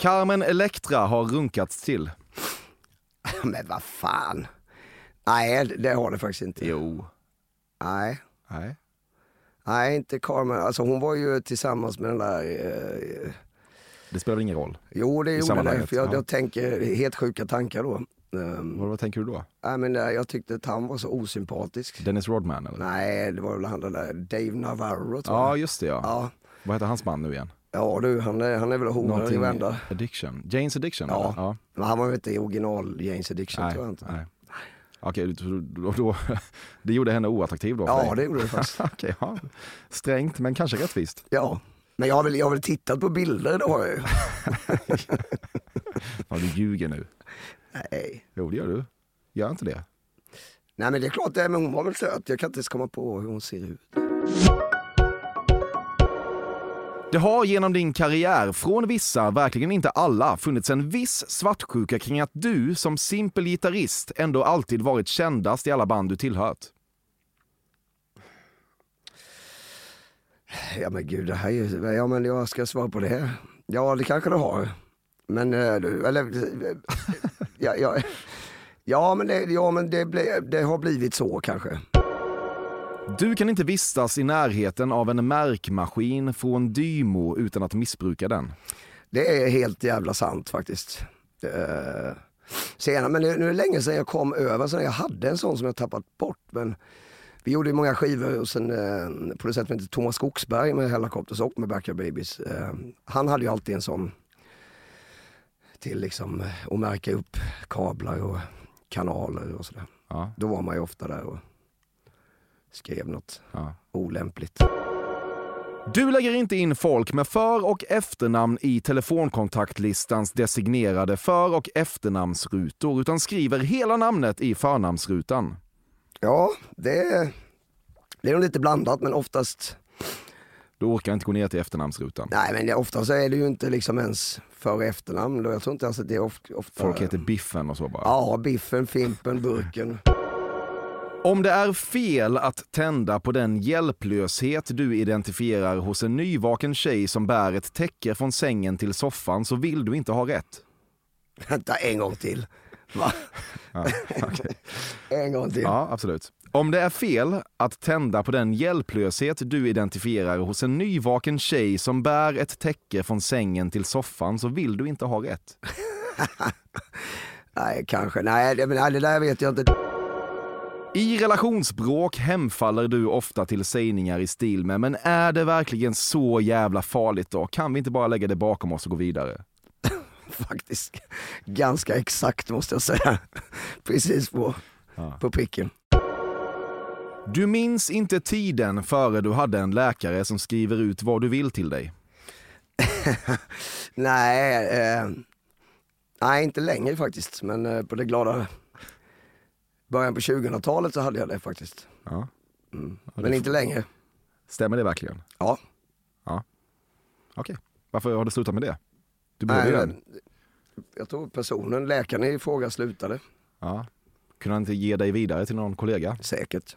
Carmen Electra har runkats till. Men vad fan. Nej, det har det faktiskt inte. Jo. Nej. Nej. Nej, inte Carmen. Alltså hon var ju tillsammans med den där... Eh, Det spelar ingen roll. jo, det gjorde det. För jag, ja. jag tänker helt sjuka tankar då. Um, Vad, vad tänker du då? nej, men, eh, jag tyckte att han var så osympatisk. Dennis Rodman eller? Nej, det var väl han den där Dave Navarro tror Ja, jag. just det ja. Ja. Vad heter hans man nu igen? ja, du, han är, han är väl horor i vända. Addiction? Janes Addiction? Ja. eller? ja. Men han var ju inte original James Addiction Nej, tror jag inte. nej. Okej, då, då, då, det gjorde henne oattraktiv då? Ja, dig? det gjorde det faktiskt. Okej, ja. Strängt men kanske rättvist. Ja. Men jag har väl, jag har väl tittat på bilder, jag ju. Ja, du ljuger nu. Nej. Jo, det gör du. Gör inte det? Nej men det är klart, det är, men hon var väl söt. Jag kan inte ens komma på hur hon ser ut. Det har genom din karriär, från vissa, verkligen inte alla, funnits en viss svartsjuka kring att du som simpel gitarrist ändå alltid varit kändast i alla band du tillhört. Ja men gud, det här är ju, ja men jag ska svara på det. Ja det kanske det har. Men, eh, eller, ja, ja, ja men, det, ja, men det, ble, det har blivit så kanske. Du kan inte vistas i närheten av en märkmaskin från Dymo utan att missbruka den. Det är helt jävla sant faktiskt. Uh, senare, men nu, är det länge sedan jag kom över, så jag hade en sån som jag tappat bort. Men vi gjorde ju många skivor hos en uh, producent som heter Thomas Skogsberg med Hellacopters och med Backyard Babies. Eh, han hade ju alltid en sån till liksom eh, att märka upp kablar och kanaler och sådär. Ja, Då var man ju ofta där och skrev något ja. olämpligt. Du lägger inte in folk med för och efternamn i telefonkontaktlistans designerade för och efternamnsrutor utan skriver hela namnet i förnamnsrutan. Ja, det är, det är nog lite blandat men oftast Du orkar inte gå ner till efternamnsrutan. Nej men det, ofta så är det ju inte liksom ens för och efternamn. Jag tror inte ens att det är ofta... ofta Folk heter Biffen och så bara. Ja, Biffen, Fimpen, Burken. Om det är fel att tända på den hjälplöshet du identifierar hos en nyvaken tjej som bär ett täcke från sängen till soffan så vill du inte ha rätt. Vänta en gång till. Va? Ja, okej. En gång till. ja absolut. Om det är fel att tända på den hjälplöshet du identifierar hos en nyvaken tjej som bär ett täcke från sängen till soffan så vill du inte ha rätt. Nej, kanske. Nej det, men, det där vet jag inte. I relationsbråk hemfaller du ofta till sägningar i stil med “men är det verkligen så jävla farligt då? Kan vi inte bara lägga det bakom oss och gå vidare?” Faktiskt ganska exakt måste jag säga. Precis på, Ja. på pricken. Du minns inte tiden före du hade en läkare som skriver ut vad du vill till dig. Nej, eh, nej inte längre faktiskt. Men eh, på det glada början på 2000-talet så hade jag det faktiskt. Ja. Mm. Ja, det Men får- inte längre. Stämmer det verkligen? Ja. Okej. Varför har du slutat med det? Du behöver ju den. jag tror personen, läkaren i fråga slutade Ja. Kunde han inte ge dig vidare till någon kollega? säkert.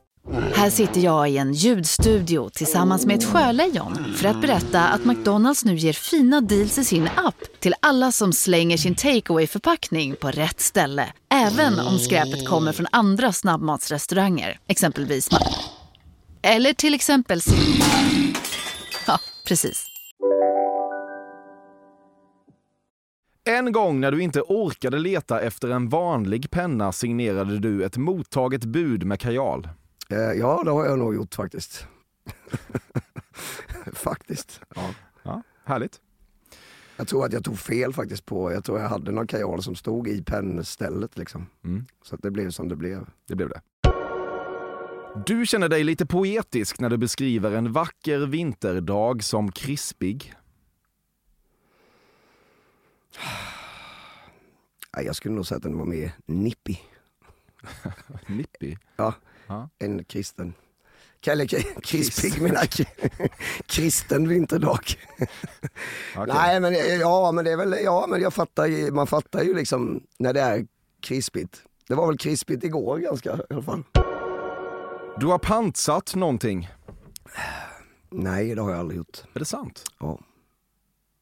Här sitter jag i en ljudstudio tillsammans med ett sjölejon för att berätta att McDonalds nu ger fina deals i sin app till alla som slänger sin takeaway förpackning på rätt ställe. Även om skräpet kommer från andra snabbmatsrestauranger, exempelvis Eller till exempel Ja, precis. En gång när du inte orkade leta efter en vanlig penna signerade du ett mottaget bud med kajal. Eh, ja, det har jag nog gjort faktiskt. faktiskt. Ja, härligt. Jag tror att jag tog fel faktiskt på, jag tror jag hade någon kajal som stod i pennstället liksom. Mm. Så att det blev som det blev. Det blev det. Du känner dig lite poetisk när du beskriver en vacker vinterdag som krispig. Jag skulle nog säga att den var mer nippig Nippig. Ja. Ja. än kristen. Eller k- krispig menar. Kristen vinterdag. Nej men ja men det är väl, ja men jag fattar ju, man fattar ju liksom när det är krispigt. Det var väl krispigt igår ganska i alla fall. Du har pantsatt någonting. Nej det har jag aldrig gjort. Är det sant? Ja.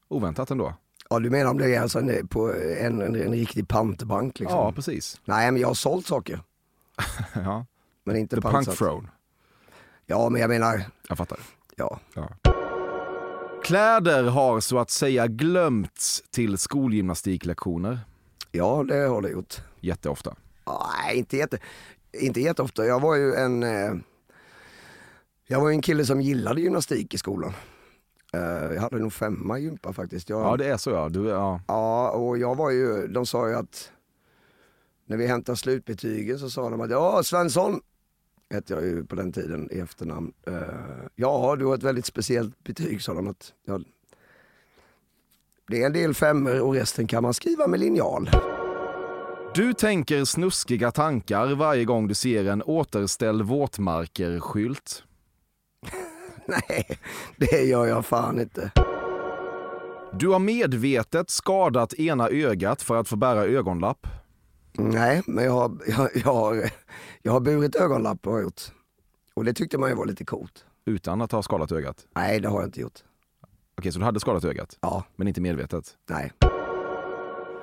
Oväntat ändå. Ja du menar om det är alltså en, på en, en, en riktig pantbank liksom? Ja, precis. Nej men jag har sålt saker. Ja. Men inte The. Punk Throne. Ja men jag menar, Jag fattar. ja. Kläder har så att säga glömts till skolgymnastiklektioner. Ja det har det gjort. Jätteofta. Nej, inte, jätte, inte jätteofta. Jag var ju en eh, Jag var ju en kille som gillade gymnastik i skolan. Eh, jag hade nog femma i gympa faktiskt. Jag, Ja, det är så ja. Du, ja. ja, och jag var ju, de sa ju att när vi hämtade slutbetygen så sa de att ja Svensson, hette jag ju på den tiden i efternamn. Eh, ja, du har ett väldigt speciellt betyg sa de. Att, ja, det är en del femmor och resten kan man skriva med linjal. Du tänker snuskiga tankar varje gång du ser en återställ våtmarker-skylt. Nej, det gör jag fan inte. Du har medvetet skadat ena ögat för att få bära ögonlapp. Nej, men jag har, jag, jag har, jag har burit ögonlapp har jag gjort. Och det tyckte man ju var lite coolt. Utan att ha skadat ögat. Nej, det har jag inte gjort. Okej, så du hade skadat ögat? Ja, Men inte medvetet? nej.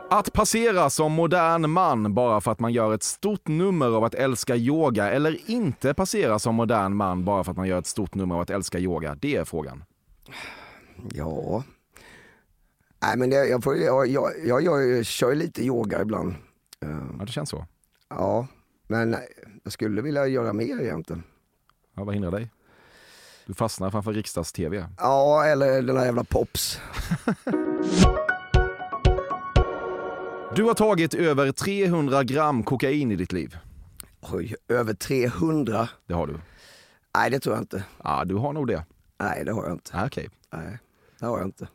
Att passera som modern man bara för att man gör ett stort nummer av att älska yoga eller inte passera som modern man bara för att man gör ett stort nummer av att älska yoga, det är frågan. Ja. Nej, men jag, jag, får, jag, jag, jag, jag kör lite yoga ibland. Ja, det känns så. Ja, men jag skulle vilja göra mer egentligen. Ja, vad hindrar dig? Du fastnar framför riksdags-tv. Ja, eller den här jävla Pops. Du har tagit över 300 gram kokain i ditt liv. Oj, över 300? Det har du. Nej, det tror jag inte. Ja, du har nog det. Nej, det har jag inte. Ja, Okej. Nej, det har jag inte.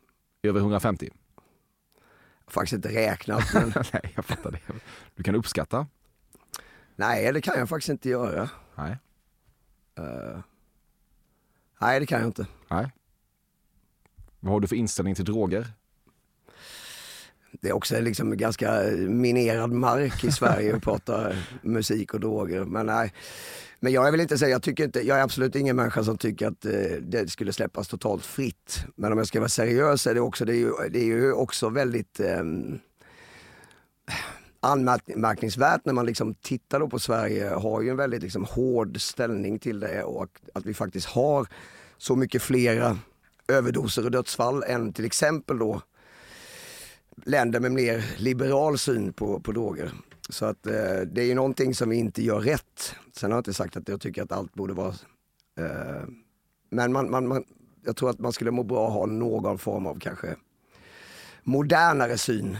Över 150? Faktiskt inte räknat, men Nej, jag fattar det. Du kan uppskatta? nej, det kan jag faktiskt inte göra. Nej. Eh, nej, det kan jag inte. Nej. Vad har du för inställning till droger? Det är också liksom ganska minerad mark i Sverige att prata musik och droger. Men nej. Men jag vill inte säga, jag, tycker inte, jag är absolut ingen människa som tycker att eh, det skulle släppas totalt fritt. Men om jag ska vara seriös är det också, det är ju, det är ju också väldigt eh, anmärkningsvärt när man liksom tittar på Sverige, har ju en väldigt liksom hård ställning till det och att vi faktiskt har så mycket flera överdoser och dödsfall än till exempel då länder med mer liberal syn på, på droger. Så att eh, det är ju någonting som vi inte gör rätt. Sen har jag inte sagt att jag tycker att allt borde vara... Eh, men man, man, man, jag tror att man skulle må bra att ha någon form av kanske modernare syn.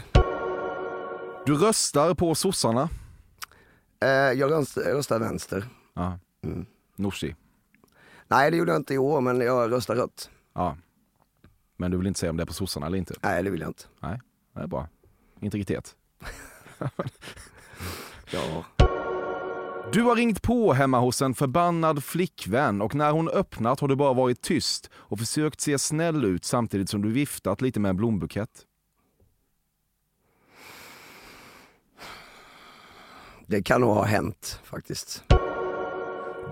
Du röstar på sossarna? Eh, jag röstar, röstar vänster. Ja. Mm. Nooshi? Nej det gjorde jag inte i år men jag röstar rött. Ja. Men du vill inte säga om det är på sossarna eller inte? Nej det vill jag inte. Nej, det är bra. Integritet. ja. Du har ringt på hemma hos en förbannad flickvän och när hon öppnat har du bara varit tyst och försökt se snäll ut samtidigt som du viftat lite med en blombukett. Det kan nog ha hänt faktiskt.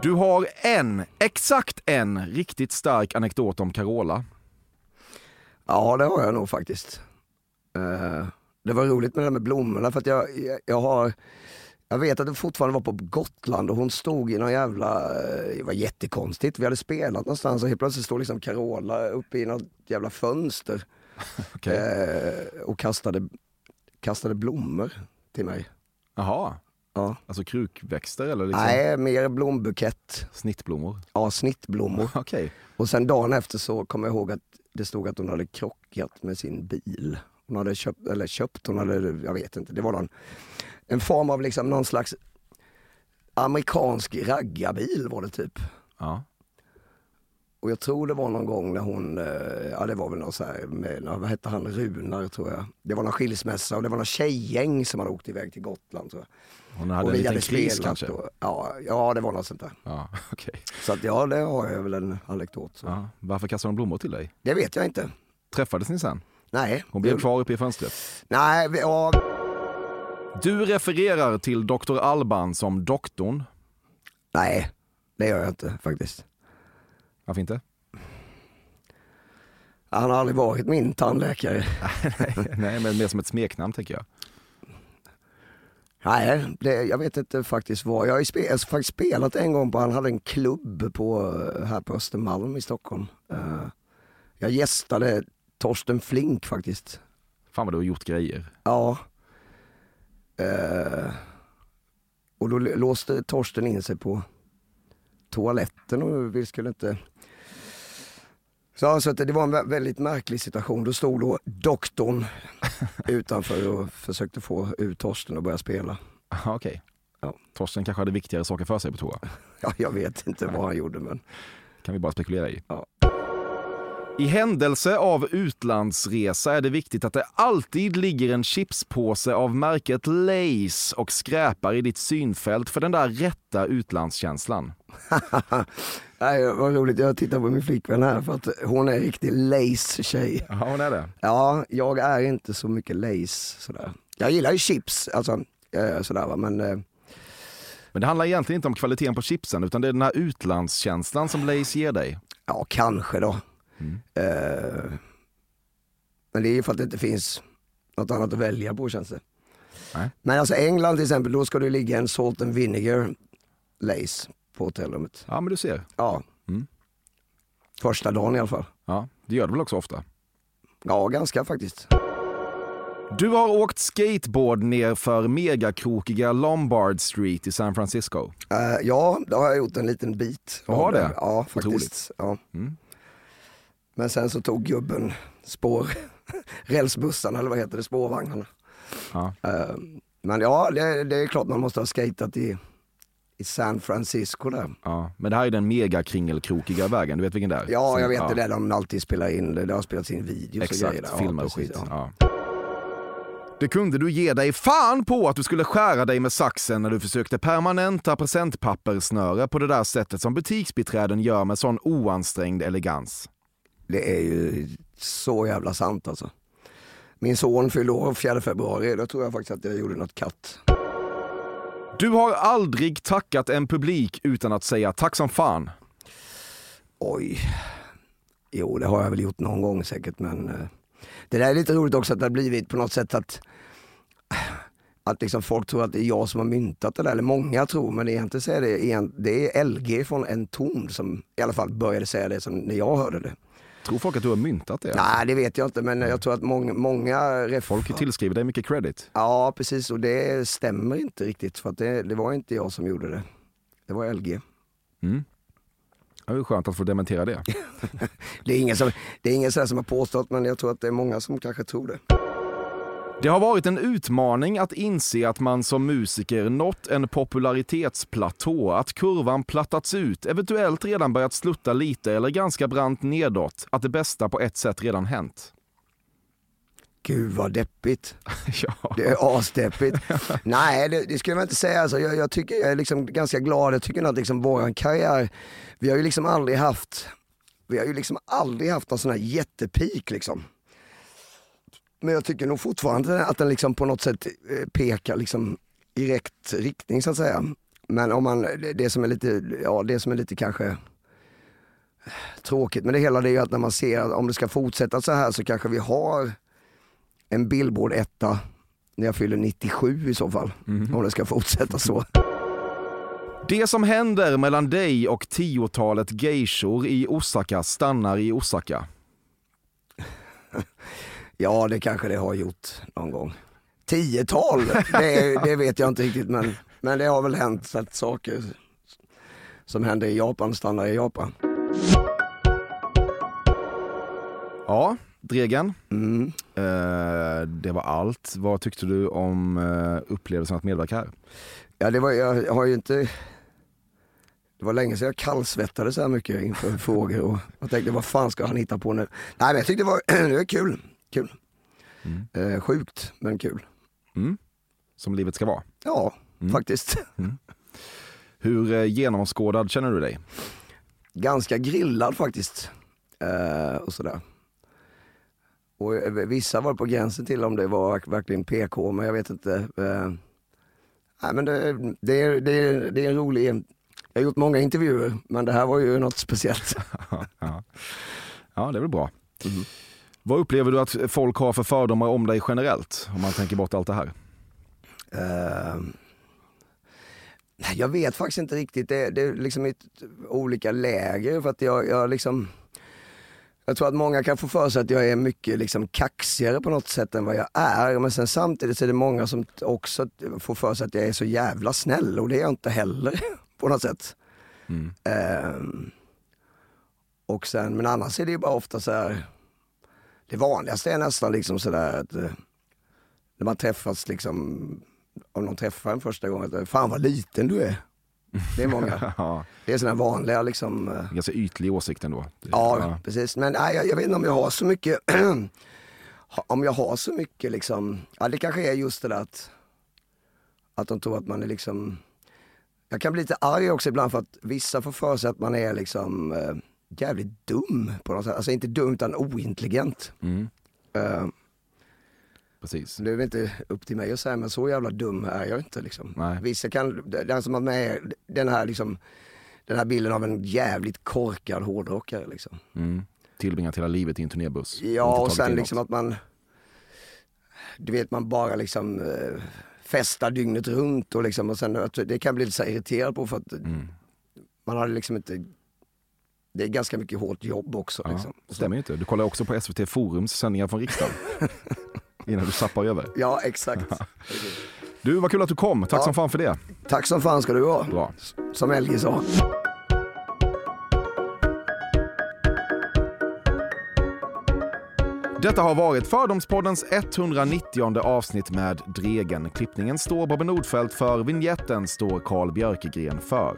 Du har en, exakt en, riktigt stark anekdot om Carola. Ja det har jag nog faktiskt. Uh, det var roligt med det här med blommorna för att jag, jag, jag har jag vet att det fortfarande var på Gotland och hon stod i någon jävla, eh, det var jättekonstigt, vi hade spelat någonstans och helt plötsligt stod liksom Carola uppe i något jävla fönster okay. eh, och kastade, kastade blommor till mig. Jaha, ja. alltså krukväxter eller? Liksom? Nej, mer blombukett. Snittblommor? Ja, snittblommor. okay. Och sen dagen efter så kom jag ihåg att det stod att hon hade krockat med sin bil. Hon hade köpt, eller köpt, hon hade, jag vet inte, det var någon en form av liksom någon slags amerikansk raggarbil var det typ. Ja. Och jag tror det var någon gång när hon, eh, ja det var väl någon så här med, vad hette han, Runar tror jag. Det var någon skilsmässa och det var någon tjejgäng som hade åkt iväg till Gotland tror jag. Hon hade och en liten kris kanske? Och, ja, ja, det var något sånt där. Ja, okay. Så att ja, det har jag väl en anekdot. Så. Ja. Varför kastade hon blommor till dig? Det vet jag inte. Träffades ni sen? Nej. Hon blev kvar uppe i fönstret? Nej, ja. Du refererar till Dr. Alban som doktorn. Nej, det gör jag inte faktiskt. Varför inte? Han har aldrig varit min tandläkare. nej, men mer som ett smeknamn tänker jag. Nej, det, jag vet inte faktiskt vad. Jag har spe, jag har faktiskt spelat en gång på, han hade en klubb på, här på Östermalm i Stockholm. Uh, jag gästade Torsten Flink faktiskt. Fan vad du har gjort grejer. Ja. Uh, och då låste Torsten in sig på toaletten och vi skulle inte... Så alltså, det var en väldigt märklig situation. Då stod då doktorn utanför och försökte få ut Torsten och börja spela. Okej. Okay. Ja. Torsten kanske hade viktigare saker för sig på toa? ja, jag vet inte vad han gjorde men... kan vi bara spekulera i. Ja. I händelse av utlandsresa är det viktigt att det alltid ligger en chipspåse av märket Lays och skräpar i ditt synfält för den där rätta utlandskänslan. Nej, vad roligt, jag tittar på min flickvän här för att hon är en riktig Lays-tjej. Ja, hon är det? Ja, jag är inte så mycket Lays sådär. Jag gillar ju chips, alltså sådär va, men eh, men det handlar egentligen inte om kvaliteten på chipsen utan det är den här utlandskänslan som Lays ger dig. Ja, kanske då. Mm. Uh, men det är ju för att det inte finns något annat att välja på känns det. Nej. Men alltså England till exempel, då ska det ligga en salt and vinegar lace på hotellrummet. Ja men du ser. Ja. Mm. Första dagen i alla fall. Ja, det gör du väl också ofta? Ja, ganska faktiskt. Du har åkt skateboard ner för megakrokiga Lombard Street i San Francisco. Uh, ja, det har jag gjort en liten bit. Du har det? Ja, faktiskt. Ja. Mm. Men sen så tog gubben spår, rälsbussarna eller vad heter det, spårvagnarna. Ja. Uh, men ja, det, det, är klart man måste ha skatat i, i San Francisco där. Ja, men det här är den megakringelkrokiga vägen, du vet vilken det är? Ja, jag vet ja. det där de alltid spelar in, det, det har spelats in videos Exakt, och grejer. Exakt, filmer och skit. Ja. Det kunde du ge dig fan på att du skulle skära dig med saxen när du försökte permanenta presentpappersnöre på det där sättet som butiksbiträden gör med sån oansträngd elegans. Det är ju så jävla sant alltså. Min son fyllde år 4 februari, då tror jag faktiskt att jag gjorde något katt. Du har aldrig tackat en publik utan att säga tack som fan. Oj. Jo, det har jag väl gjort någon gång säkert, men eh, det där är lite roligt också att det har blivit på något sätt att att liksom folk tror att det är jag som har myntat det där, eller många tror, men egentligen så är det, det är LG från En ton som i alla fall började säga det som när jag hörde det. Tror folk att du har myntat det? Nej, det vet jag inte, men jag tror att många... många folk tillskriver dig mycket credit. Ja, precis, och det stämmer inte riktigt, för det, det var inte jag som gjorde det. Det var LG. Mm. Det är skönt att få dementera det. det är ingen, som, det är ingen som har påstått, men jag tror att det är många som kanske tror det. Det har varit en utmaning att inse att man som musiker nått en popularitetsplatå, att kurvan plattats ut, eventuellt redan börjat slutta lite eller ganska brant nedåt, att det bästa på ett sätt redan hänt. Gud vad deppigt. ja. Det är asdeppigt. Nej, det, det skulle man inte säga. Alltså, jag, jag, tycker, jag är liksom ganska glad. Jag tycker att liksom vår karriär, vi har ju liksom aldrig haft, vi har ju liksom aldrig haft någon sån här jättepik liksom. Men jag tycker nog fortfarande att den liksom på något sätt eh, pekar liksom i rätt riktning så att säga. Men om man, det som är lite, ja det som är lite kanske eh, tråkigt med det hela det är ju att när man ser att om det ska fortsätta så här så kanske vi har en Billboard etta när jag fyller 97 i så fall. Mm. Om det ska fortsätta så. Det som händer mellan dig och tiotalet geishor i Osaka stannar i Osaka. Ja, det kanske det har gjort någon gång. Tiotal, det, det vet jag inte riktigt men, men det har väl hänt så att saker som händer i Japan stannar i Japan. Ja, Dregen. Mm. Eh, det var allt. Vad tyckte du om eh, upplevelsen att medverka här? Ja, det var, jag har ju inte... Det var länge sedan jag kallsvettade så här mycket inför frågor och jag tänkte vad fan ska han hitta på nu? Nej men jag tyckte det var, det var kul kul. Mm. Eh, sjukt, men kul. Mm. Som livet ska vara? Ja, mm. faktiskt. Mm. Hur eh, genomskådad känner du dig? Ganska grillad faktiskt. Eh, och sådär. Och eh, vissa var på gränsen till om det var verkligen PK, men jag vet inte. Eh, nej, men det, det, är, det, är, det är en rolig... Jag har gjort många intervjuer, men det här var ju något speciellt. ja. ja, det är väl bra. Mm. Vad upplever du att folk har för fördomar om dig generellt? Om man tänker bort allt det här. Uh, jag vet faktiskt inte riktigt. Det, det är liksom ett olika läger. För att jag, jag, liksom, jag tror att många kan få för sig att jag är mycket liksom kaxigare på något sätt än vad jag är. Men sen samtidigt så är det många som också får för sig att jag är så jävla snäll och det är jag inte heller på något sätt. Mm. Uh, och sen, men annars är det ju bara ofta så här det vanligaste är nästan liksom sådär att eh, när man träffas liksom, om någon träffar en första gången, att fan vad liten du är. Det är många. ja. Det är sådana vanliga liksom. Eh, Ganska ytlig åsikt ändå. Ja, ja, precis. Men nej, jag, jag vet inte om jag har så mycket, om jag har så mycket liksom, ja det kanske är just det där att, att de tror att man är liksom, jag kan bli lite arg också ibland för att vissa får för sig att man är liksom eh, jävligt dum på något sätt. Alltså inte dum utan ointelligent. Mm. Uh, Precis. Det är väl inte upp till mig att säga men så jävla dum är jag inte liksom. Nej. Vissa kan, den som har med den här liksom, den här bilden av en jävligt korkad hårdrockare liksom. Mm. Tillbringat hela livet i en turnébuss. Ja och sen liksom att man, du vet man bara liksom eh, festar dygnet runt och liksom och sen det kan bli lite så irriterad på för att mm. man hade liksom inte det är ganska mycket hårt jobb också. Ja, liksom. stämmer inte. Du kollar också på SVT Forums sändningar från riksdagen. innan du zappar över. Ja, exakt. du, vad kul att du kom. Tack ja. som fan för det. Tack som fan ska du ha. Bra. Som Elgi sa. Detta har varit Fördomspoddens 190 avsnitt med Dregen. Klippningen står Bobben Nordfeldt för, vignetten står Carl Björkegren för.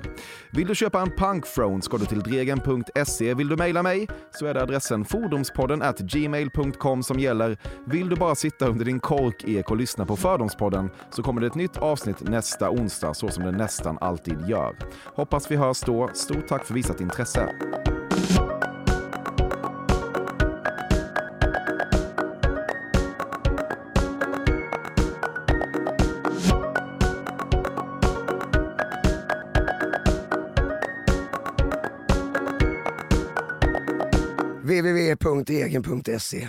Vill du köpa en punkfrone ska du till dregen.se. Vill du mejla mig så är det adressen fordomspodden at gmail.com som gäller. Vill du bara sitta under din korkek och lyssna på Fördomspodden så kommer det ett nytt avsnitt nästa onsdag så som det nästan alltid gör. Hoppas vi hörs då. Stort tack för visat intresse. www.egen.se